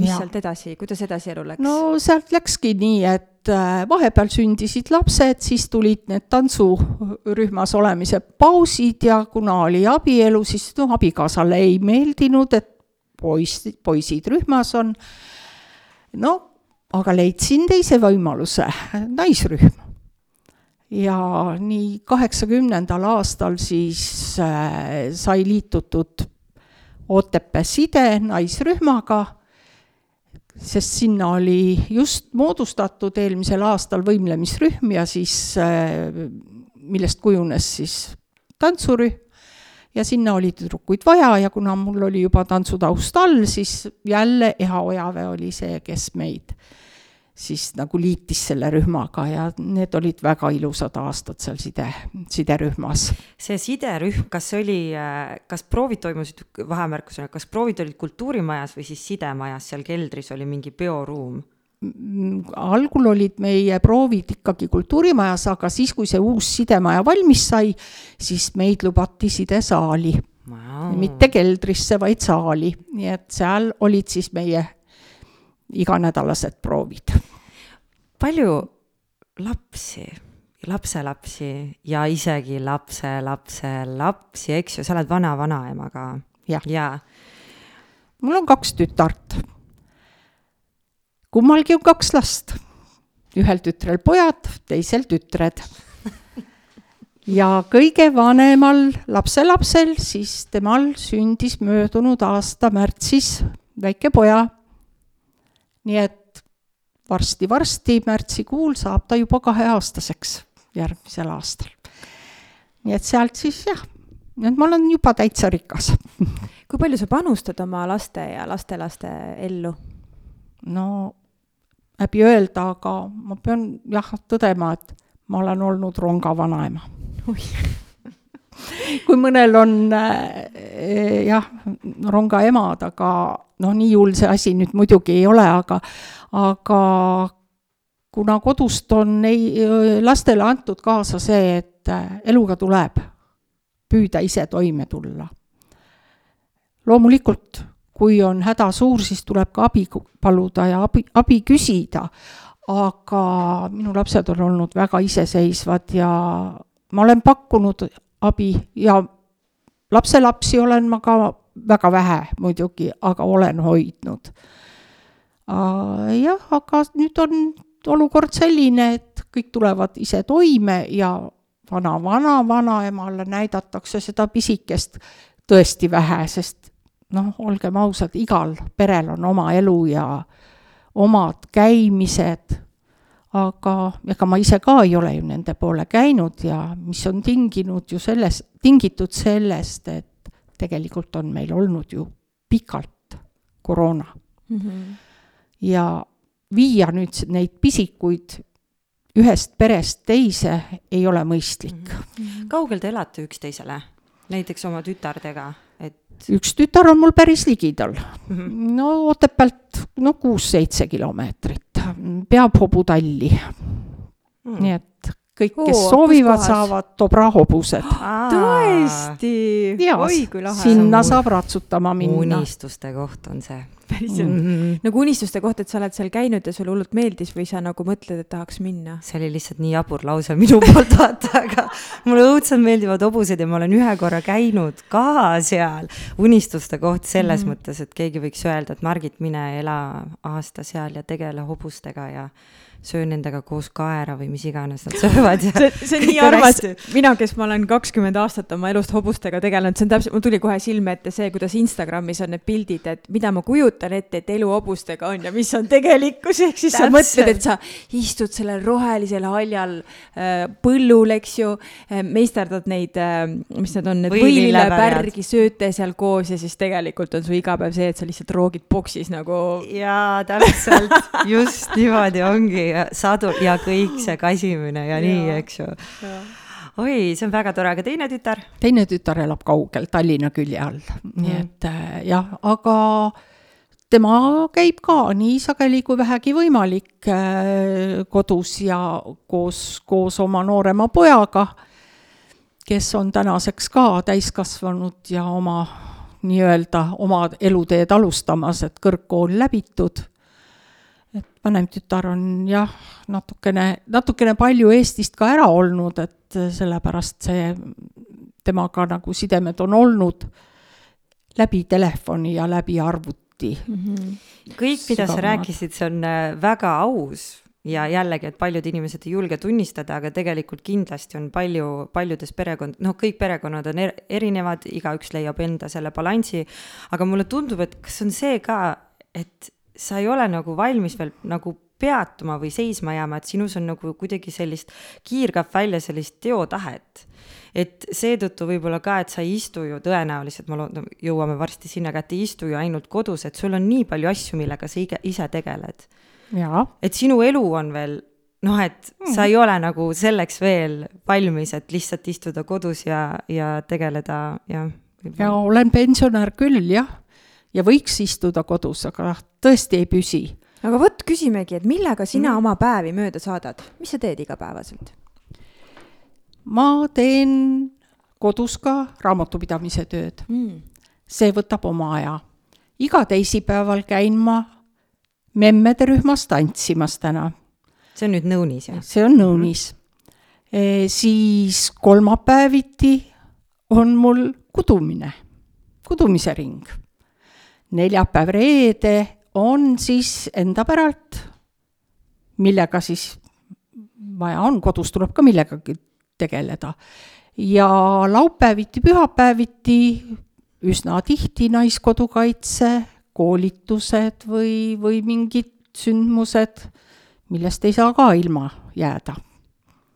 mis ja. sealt edasi, kuidas edasi elu läks? no sealt läkski nii, et äh, vahepeal sündisid lapsed, siis tulid need tantsurühmas olemise pausid ja kuna oli abielu, siis noh, abikaasale ei meeldinud, et poiss, poisid rühmas on. no aga leidsin teise võimaluse, naisrühm. ja nii kaheksakümnendal aastal siis äh, sai liitutud Otepää side naisrühmaga sest sinna oli just moodustatud eelmisel aastal võimlemisrühm ja siis, äh, millest kujunes siis tantsurühm. Ja sinna oli tüdrukuid vaja ja kuna mul oli juba tantsutaust all, siis jälle Eha Ojavee oli see, kes meid siis nagu liitis selle rühmaga ja need olid väga ilusad aastad seal side, siderühmas. see siderühm, kas oli, kas proovid toimusid, vahemärkusena, kas proovid olid kultuurimajas või siis sidemajas, seal keldris oli mingi peoruum? algul olid meie proovid ikkagi kultuurimajas, aga siis, kui see uus sidemaja valmis sai, siis meid lubati sidesaali wow.. mitte keldrisse, vaid saali, nii et seal olid siis meie iganädalased proovid. Palju lapsi, lapselapsi ja isegi lapselapselapsi, eks ju, sa oled vana-vanaema ka? jah ja.. mul on kaks tütart. kummalgi on kaks last. ühel tütrel pojad, teisel tütred ja kõige vanemal lapselapsel, siis temal sündis möödunud aasta märtsis väike poja nii et varsti-varsti, märtsikuul saab ta juba kaheaastaseks järgmisel aastal. nii et sealt siis jah, et ma olen juba täitsa rikas kui palju sa panustad oma laste ja lastelaste ellu? no häbi öelda, aga ma pean jah tõdema, et ma olen olnud ronga vanaema kui mõnel on äh, jah, ronga emad, aga noh, nii hull see asi nüüd muidugi ei ole, aga, aga kuna kodust on ei, lastele antud kaasa see, et äh, eluga tuleb püüda ise toime tulla. loomulikult, kui on häda suur, siis tuleb ka abi paluda ja abi, abi küsida, aga minu lapsed on olnud väga iseseisvad ja ma olen pakkunud abi ja lapselapsi olen ma ka väga vähe muidugi, aga olen hoidnud. jah, aga nüüd on olukord selline, et kõik tulevad ise toime ja vana-vana-vanaemale näidatakse seda pisikest tõesti vähe, sest noh, olgem ausad, igal perel on oma elu ja omad käimised, aga ega ma ise ka ei ole ju nende poole käinud ja mis on tinginud ju selles, tingitud sellest, et tegelikult on meil olnud ju pikalt koroona mm. -hmm. ja viia nüüd neid pisikuid ühest perest teise ei ole mõistlik mm. -hmm. kaugel te elate üksteisele, näiteks oma tütardega? Üks tütar on mul päris ligidal mm, -hmm. no Otepäält no kuus-seitse kilomeetrit, peab hobutalli mm. -hmm. nii et kõik, kes Oo, soovivad, saavad Dobra hobused. tõesti? oi kui lahe. sinna saab ratsutama minna. unistuste koht on see. päriselt mm -hmm. nagu unistuste koht, et sa oled seal käinud ja sulle hullult meeldis või sa nagu mõtled, et tahaks minna? see oli lihtsalt nii jabur lause minu poolt vaata, aga mulle õudselt meeldivad hobused ja ma olen ühe korra käinud ka seal. unistuste koht selles mm -hmm. mõttes, et keegi võiks öelda, et Margit, mine ela aasta seal ja tegele hobustega ja söö nendega koos kaera või mis iganes nad söövad ja see, see on nii armas, mina, kes ma olen kakskümmend aastat oma elust hobustega tegelenud, see on täpselt, mul tuli kohe silme ette see, kuidas Instagramis on need pildid, et mida ma kujutan ette, et elu hobustega on ja mis on tegelikkus, ehk siis täpselt. sa mõtled, et sa istud sellel rohelisel haljal äh, põllul, eks ju äh,, meisterdad neid äh,, mis need on, need võilillepärgi, sööte seal koos ja siis tegelikult on su igapäev see, et sa lihtsalt roogid boksis nagu. jaa, täpselt, just niimoodi ongi ja sadu ja kõik see kasimine ja, ja. nii, eks ju. oi, see on väga tore, aga teine tütar? teine tütar elab kaugel Tallinna külje all mm., nii et äh, jah, aga tema käib ka nii sageli kui vähegi võimalik äh, kodus ja koos, koos oma noorema pojaga, kes on tänaseks ka täiskasvanud ja oma nii-öelda oma eluteed alustamas, et kõrgkool läbitud et vanem tütar on jah, natukene, natukene palju Eestist ka ära olnud, et sellepärast see, temaga nagu sidemed on olnud läbi telefoni ja läbi arvuti mm. -hmm. kõik, mida sa rääkisid, see on äh, väga aus ja jällegi, et paljud inimesed ei julge tunnistada, aga tegelikult kindlasti on palju, paljudes perekond, noh, kõik perekonnad on er, erinevad, igaüks leiab enda selle balansi, aga mulle tundub, et kas on see ka, et sa ei ole nagu valmis veel nagu peatuma või seisma jääma, et sinus on nagu kuidagi sellist, kiirgab välja sellist teotahet. et seetõttu võib-olla ka, et sa ei istu ju tõenäoliselt, ma loodan, jõuame varsti sinna kätte, ei istu ju ainult kodus, et sul on nii palju asju, millega sa ise, tegeled. et sinu elu on veel noh, et mm. sa ei ole nagu selleks veel valmis, et lihtsalt istuda kodus ja, ja tegeleda ja. ja olen pensionär küll, jah ja võiks istuda kodus, aga noh, tõesti ei püsi. aga vot küsimegi, et millega sina mm. oma päevi mööda saadad, mis sa teed igapäevaselt? ma teen kodus ka raamatupidamise tööd mm.. see võtab oma aja. iga teisipäeval käin ma memmede rühmas tantsimas täna. see on nüüd Nõunis, jah? see on Nõunis e,. siis kolmapäeviti on mul kudumine, kudumise ring neljapäev-reede on siis enda päralt, millega siis vaja on, kodus tuleb ka millegagi tegeleda. ja laupäeviti, pühapäeviti üsna tihti Naiskodukaitse koolitused või, või mingid sündmused, millest ei saa ka ilma jääda.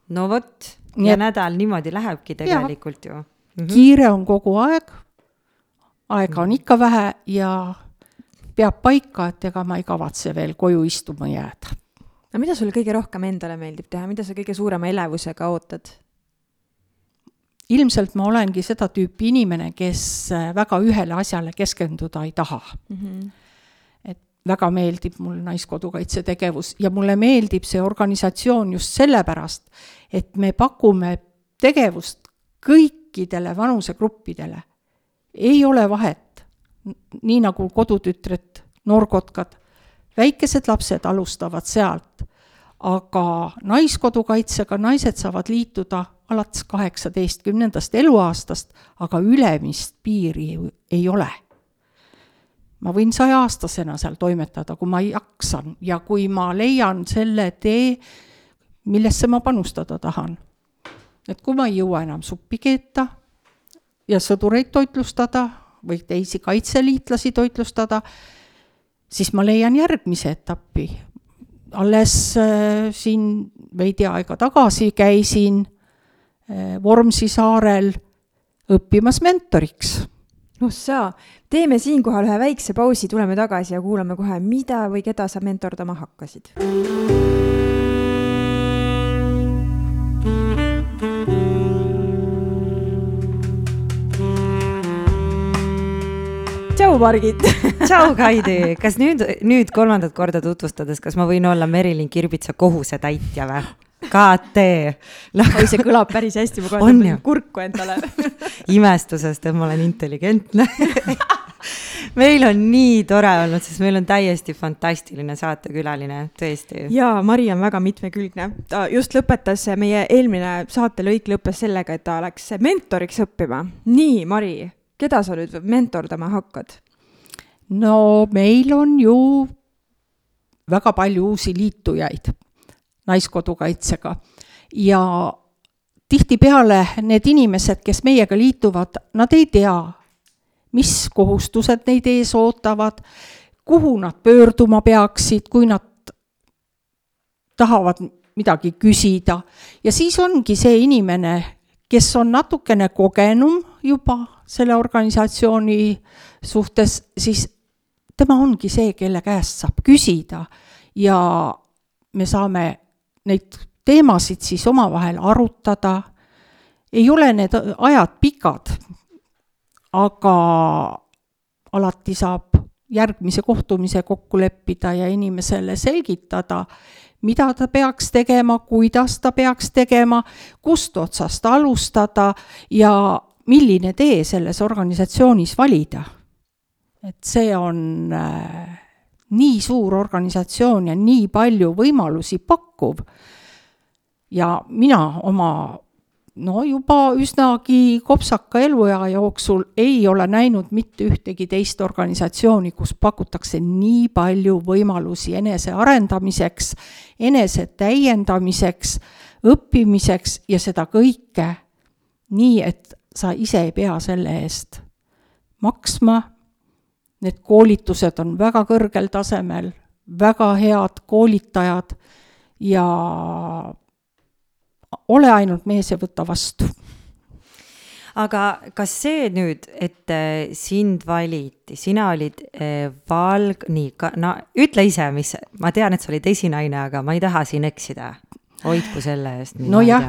no vot, ja nädal niimoodi lähebki tegelikult ja. ju mm. -hmm. kiire on kogu aeg aega on ikka vähe ja peab paika, et ega ma ei kavatse veel koju istuma jääda. no mida sulle kõige rohkem endale meeldib teha, mida sa kõige suurema elevusega ootad? ilmselt ma olengi seda tüüpi inimene, kes väga ühele asjale keskenduda ei taha mm. -hmm. et väga meeldib mulle Naiskodukaitse tegevus ja mulle meeldib see organisatsioon just sellepärast, et me pakume tegevust kõikidele vanusegruppidele ei ole vahet, nii nagu kodutütred, noorkotkad, väikesed lapsed alustavad sealt, aga Naiskodukaitsega naised saavad liituda alates kaheksateistkümnendast eluaastast, aga ülemist piiri ei ole. ma võin sajaaastasena seal toimetada, kui ma jaksan ja kui ma leian selle tee, millesse ma panustada tahan. et kui ma ei jõua enam suppi keeta ja sõdureid toitlustada või teisi kaitseliitlasi toitlustada, siis ma leian järgmise etapi. alles äh, siin veidi aega tagasi käisin äh, Vormsi saarel õppimas mentoriks. oh sa, teeme siinkohal ühe väikse pausi, tuleme tagasi ja kuulame kohe, mida või keda sa mentordama hakkasid. Tšau, Margit tšau, Kaidi, kas nüüd, nüüd kolmandat korda tutvustades, kas ma võin olla Merilin Kirbitsa kohusetäitja või? KT. oi, see kõlab päris hästi, ma kohe tõmban kurku endale imestusest, et ma olen intelligentne meil on nii tore olnud, sest meil on täiesti fantastiline saatekülaline, tõesti. jaa, Mari on väga mitmekülgne. ta just lõpetas, meie eelmine saatelõik lõppes sellega, et ta läks mentoriks õppima. nii, Mari, keda sa nüüd mentordama hakkad? no meil on ju väga palju uusi liitujaid Naiskodukaitsega ja tihtipeale need inimesed, kes meiega liituvad, nad ei tea, mis kohustused neid ees ootavad, kuhu nad pöörduma peaksid, kui nad tahavad midagi küsida ja siis ongi see inimene, kes on natukene kogenum juba selle organisatsiooni suhtes, siis tema ongi see, kelle käest saab küsida ja me saame neid teemasid siis omavahel arutada. ei ole need ajad pikad, aga alati saab järgmise kohtumise kokku leppida ja inimesele selgitada, mida ta peaks tegema, kuidas ta peaks tegema, kust otsast alustada ja milline tee selles organisatsioonis valida. et see on äh, nii suur organisatsioon ja nii palju võimalusi pakkuv. ja mina oma no juba üsnagi kopsaka eluea jooksul ei ole näinud mitte ühtegi teist organisatsiooni, kus pakutakse nii palju võimalusi enesearendamiseks, enese täiendamiseks, õppimiseks ja seda kõike nii, et sa ise ei pea selle eest maksma. Need koolitused on väga kõrgel tasemel, väga head koolitajad ja ole ainult mees ja võta vastu. aga kas see nüüd, et äh, sind valiti, sina olid äh, valg-, nii, no ütle ise, mis, ma tean, et sa olid esinaine, aga ma ei taha siin eksida. Hoidku selle eest. nojah,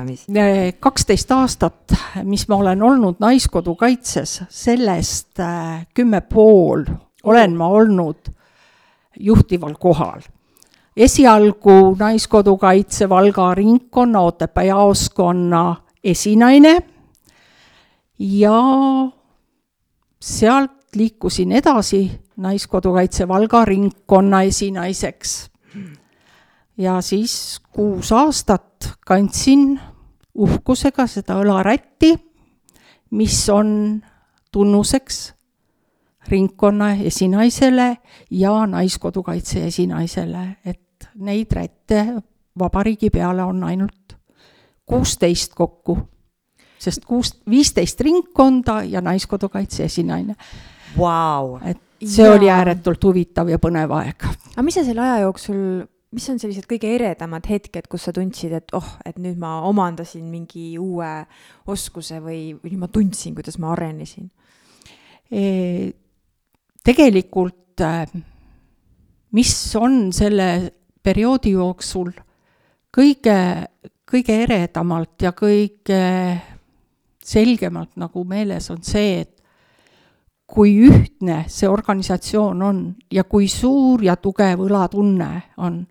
kaksteist aastat, mis ma olen olnud Naiskodukaitses, sellest äh, kümme pool olen ma olnud juhtival kohal esialgu Naiskodukaitse Valga ringkonna Otepää jaoskonna esinaine ja sealt liikusin edasi Naiskodukaitse Valga ringkonna esinaiseks. Ja siis kuus aastat kandsin uhkusega seda õlarätti, mis on tunnuseks ringkonna esinaisele ja Naiskodukaitse esinaisele, et neid rätte vabariigi peale on ainult kuusteist kokku. sest kuus, viisteist ringkonda ja Naiskodukaitse esinaine wow.. et see ja. oli ääretult huvitav ja põnev aeg. aga mis sa selle aja jooksul, mis on sellised kõige eredamad hetked, kus sa tundsid, et oh, et nüüd ma omandasin mingi uue oskuse või, või nüüd ma tundsin, kuidas ma arenesin e,? tegelikult mis on selle perioodi jooksul kõige, kõige eredamalt ja kõige selgemalt nagu meeles on see, et kui ühtne see organisatsioon on ja kui suur ja tugev õlatunne on,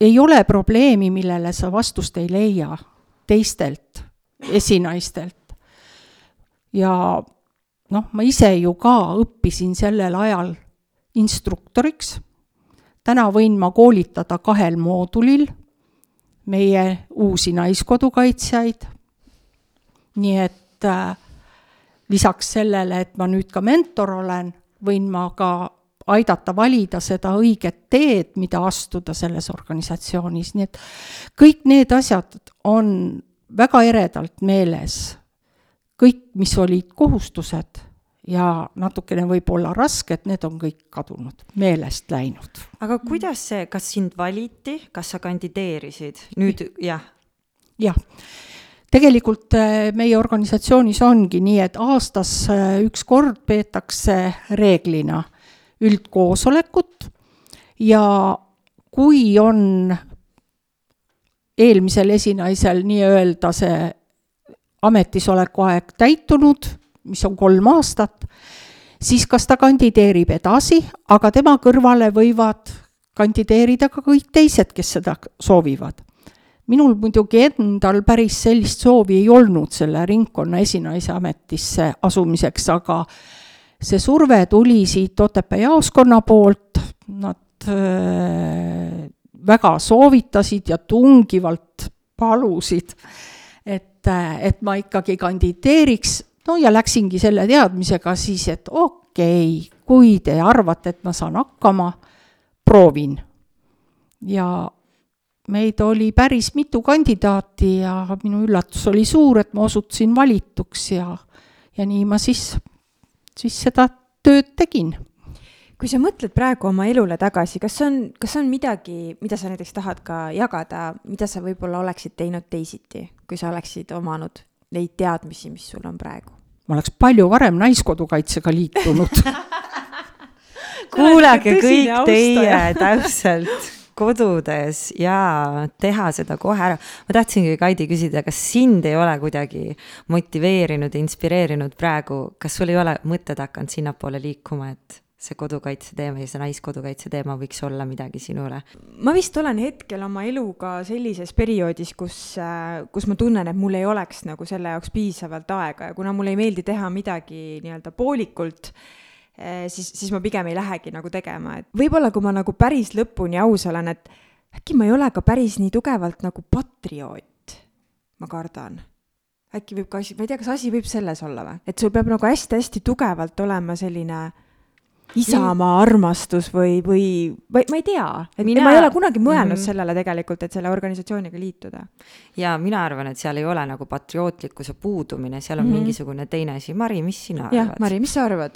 ei ole probleemi, millele sa vastust ei leia teistelt esinaistelt. ja noh, ma ise ju ka õppisin sellel ajal instruktoriks täna võin ma koolitada kahel moodulil meie uusi naiskodukaitsjaid. nii et äh, lisaks sellele, et ma nüüd ka mentor olen, võin ma ka aidata valida seda õiget teed, mida astuda selles organisatsioonis, nii et kõik need asjad on väga eredalt meeles. kõik, mis olid kohustused ja natukene võib-olla rasked, need on kõik kadunud, meelest läinud. aga kuidas see, kas sind valiti, kas sa kandideerisid nüüd, jah? jah, tegelikult äh, meie organisatsioonis ongi nii, et aastas äh, üks kord peetakse reeglina üldkoosolekut ja kui on eelmisel esinaisel nii-öelda see ametisoleku aeg täitunud, mis on kolm aastat, siis kas ta kandideerib edasi, aga tema kõrvale võivad kandideerida ka kõik teised, kes seda soovivad. Minul muidugi endal päris sellist soovi ei olnud selle ringkonna esinaise ametisse asumiseks, aga see surve tuli siit Otepää jaoskonna poolt, nad äh, väga soovitasid ja tungivalt palusid, et, et ma ikkagi kandideeriks, no ja läksingi selle teadmisega siis, et okei okay,, kui te arvate, et ma saan hakkama, proovin. ja meid oli päris mitu kandidaati ja minu üllatus oli suur, et ma osutusin valituks ja, ja nii ma siis, siis seda tööd tegin. Kui sa mõtled praegu oma elule tagasi, kas on, kas on midagi, mida sa näiteks tahad ka jagada, mida sa võib-olla oleksid teinud teisiti, kui sa oleksid omanud neid teadmisi, mis sul on praegu? ma oleks palju varem Naiskodukaitsega liitunud. Kuulake kõik teie täpselt kodudes ja teha seda kohe ära. ma tahtsingi, Kaidi, küsida, kas sind ei ole kuidagi motiveerinud, inspireerinud praegu, kas sul ei ole mõtted hakanud sinnapoole liikuma, et see kodukaitse teema ja see naiskodukaitse teema võiks olla midagi sinule? ma vist olen hetkel oma eluga sellises perioodis, kus, kus ma tunnen, et mul ei oleks nagu selle jaoks piisavalt aega ja kuna mulle ei meeldi teha midagi nii-öelda poolikult, siis, siis ma pigem ei lähegi nagu tegema, et võib-olla kui ma nagu päris lõpuni aus olen, et äkki ma ei ole ka päris nii tugevalt nagu patrioot, ma kardan äkki võib ka asi, ma ei tea, kas asi võib selles olla või? et sul peab nagu hästi-hästi tugevalt olema selline isamaa armastus või, või, või ma ei tea, et mina, ma ei ole kunagi mõelnud mm -hmm. sellele tegelikult, et selle organisatsiooniga liituda. ja mina arvan, et seal ei ole nagu patriootlikkuse puudumine, seal on mm -hmm. mingisugune teine asi. Mari, mis sina arvad? jah, Mari, mis sa arvad?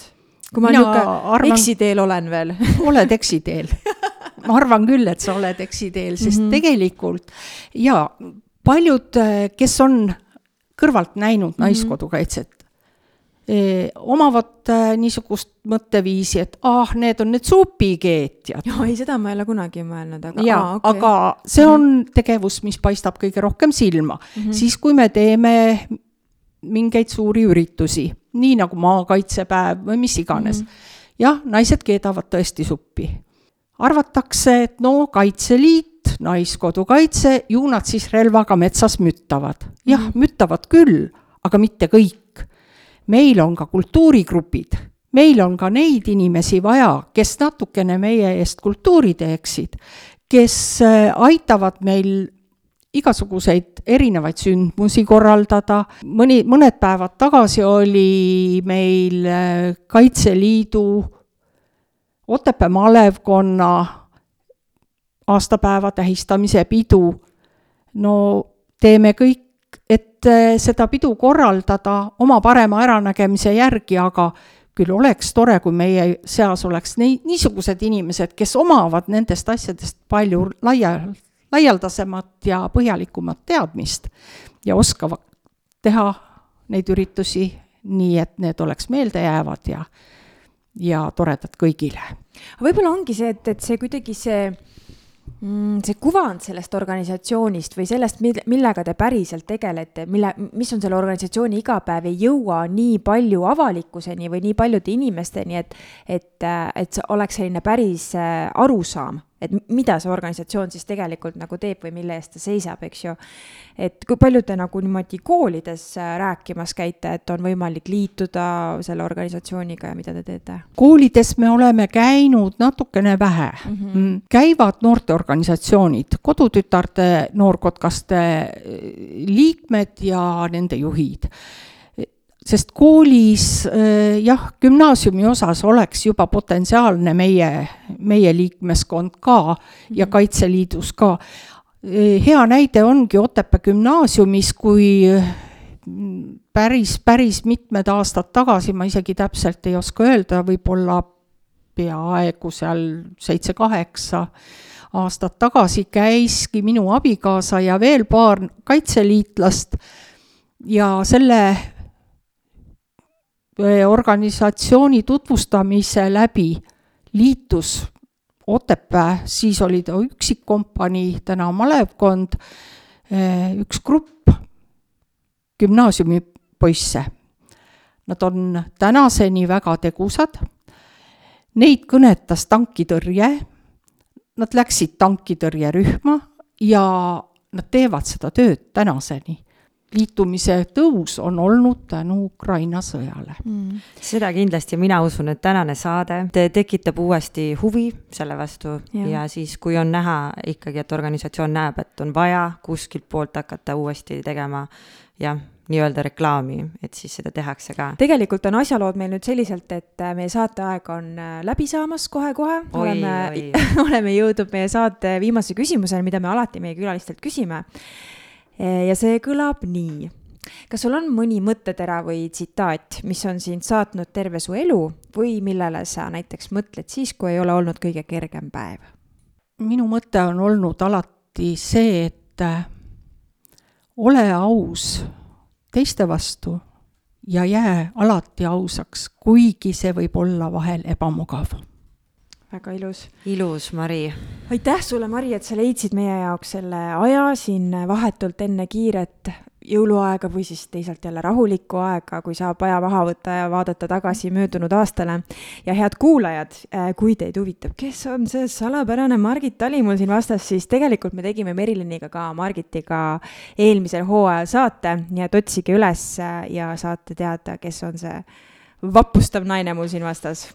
Kui ma niisugune eksiteel olen veel oled eksiteel ma arvan küll, et sa oled eksiteel, sest mm -hmm. tegelikult ja paljud, kes on kõrvalt näinud mm -hmm. naiskodukaitset, omavad äh, niisugust mõtteviisi, et ah, need on need supikeetjad. ei, seda ma ei ole kunagi mõelnud, aga jaa, okay. aga see on mm -hmm. tegevus, mis paistab kõige rohkem silma mm. -hmm. siis, kui me teeme mingeid suuri üritusi, nii nagu maakaitsepäev või mis iganes mm. -hmm. jah, naised keedavad tõesti suppi. arvatakse, et no Kaitseliit, Naiskodukaitse, ju nad siis relvaga metsas müttavad. jah mm, -hmm. müttavad küll, aga mitte kõik meil on ka kultuurigrupid, meil on ka neid inimesi vaja, kes natukene meie eest kultuuri teeksid, kes äh, aitavad meil igasuguseid erinevaid sündmusi korraldada, mõni, mõned päevad tagasi oli meil äh, Kaitseliidu Otepää malevkonna aastapäeva tähistamise pidu. no teeme kõik et eh, seda pidu korraldada oma parema äranägemise järgi, aga küll oleks tore, kui meie seas oleks nii, niisugused inimesed, kes omavad nendest asjadest palju laia, laialdasemat ja põhjalikumat teadmist ja oskavad teha neid üritusi nii, et need oleks meeldejäävad ja, ja toredad kõigile. võib-olla ongi see, et, et see kuidagi see mm, see kuvand sellest organisatsioonist või sellest, millega te päriselt tegelete, mille, mis on selle organisatsiooni igapäev, ei jõua nii palju avalikkuseni või nii paljude inimesteni, et, et, et see oleks selline päris äh, arusaam et mida see organisatsioon siis tegelikult nagu teeb või mille eest ta seisab, eks ju. et kui palju te nagu niimoodi koolides äh, rääkimas käite, et on võimalik liituda selle organisatsiooniga ja mida te teete? koolides me oleme käinud natukene vähe mm. -hmm. käivad noorteorganisatsioonid, kodutütarde noorkotkaste liikmed ja nende juhid sest koolis äh, jah, gümnaasiumi osas oleks juba potentsiaalne meie, meie liikmeskond ka ja mhm. Kaitseliidus ka. Äh, hea näide ongi Otepää gümnaasiumis, kui mm, päris, päris mitmed aastad tagasi, ma isegi täpselt ei oska öelda, võib-olla peaaegu seal seitse-kaheksa aastat tagasi käiski minu abikaasa ja veel paar kaitseliitlast ja selle organisatsiooni tutvustamise läbi liitus Otepää, siis oli ta üksikkompanii, täna malevkond, üks grupp gümnaasiumipoisse. Nad on tänaseni väga tegusad, neid kõnetas tankitõrje, nad läksid tankitõrjerühma ja nad teevad seda tööd tänaseni liitumise tõus on olnud tänu Ukraina sõjale mm.. seda kindlasti, mina usun, et tänane saade te tekitab uuesti huvi selle vastu ja. ja siis, kui on näha ikkagi, et organisatsioon näeb, et on vaja kuskilt poolt hakata uuesti tegema jah, nii-öelda reklaami, et siis seda tehakse ka. tegelikult on asjalood meil nüüd selliselt, et äh, meie saateaeg on äh, läbi saamas kohe-kohe. oleme, oleme jõudnud meie saate viimase küsimuseni, mida me alati meie külalistelt küsime ja see kõlab nii. kas sul on mõni mõttetera või tsitaat, mis on sind saatnud terve su elu või millele sa näiteks mõtled siis, kui ei ole olnud kõige kergem päev? minu mõte on olnud alati see, et äh, ole aus teiste vastu ja jää alati ausaks, kuigi see võib olla vahel ebamugav väga ilus. ilus, Mari. aitäh sulle, Mari, et sa leidsid meie jaoks selle aja siin vahetult enne kiiret jõuluaega või siis teisalt jälle rahulikku aega, kui saab aja maha võtta ja vaadata tagasi möödunud aastale. ja head kuulajad, äh, kui teid huvitab, kes on see salapärane Margit Tali mul siin vastas, siis tegelikult me tegime Meriliniga ka Margitiga eelmisel hooajal saate, nii et otsige üles ja saate teada, kes on see vapustav naine mul siin vastas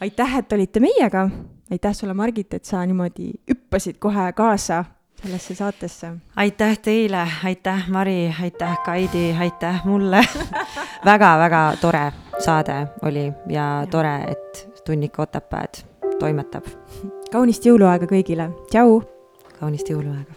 aitäh, et olite meiega. aitäh sulle, Margit, et sa niimoodi hüppasid kohe kaasa sellesse saatesse. aitäh teile, aitäh, Mari, aitäh, Kaidi, aitäh mulle väga-väga tore saade oli ja, ja. tore, et Tunnik Otepääd toimetab. kaunist jõuluaega kõigile, tšau. kaunist jõuluaega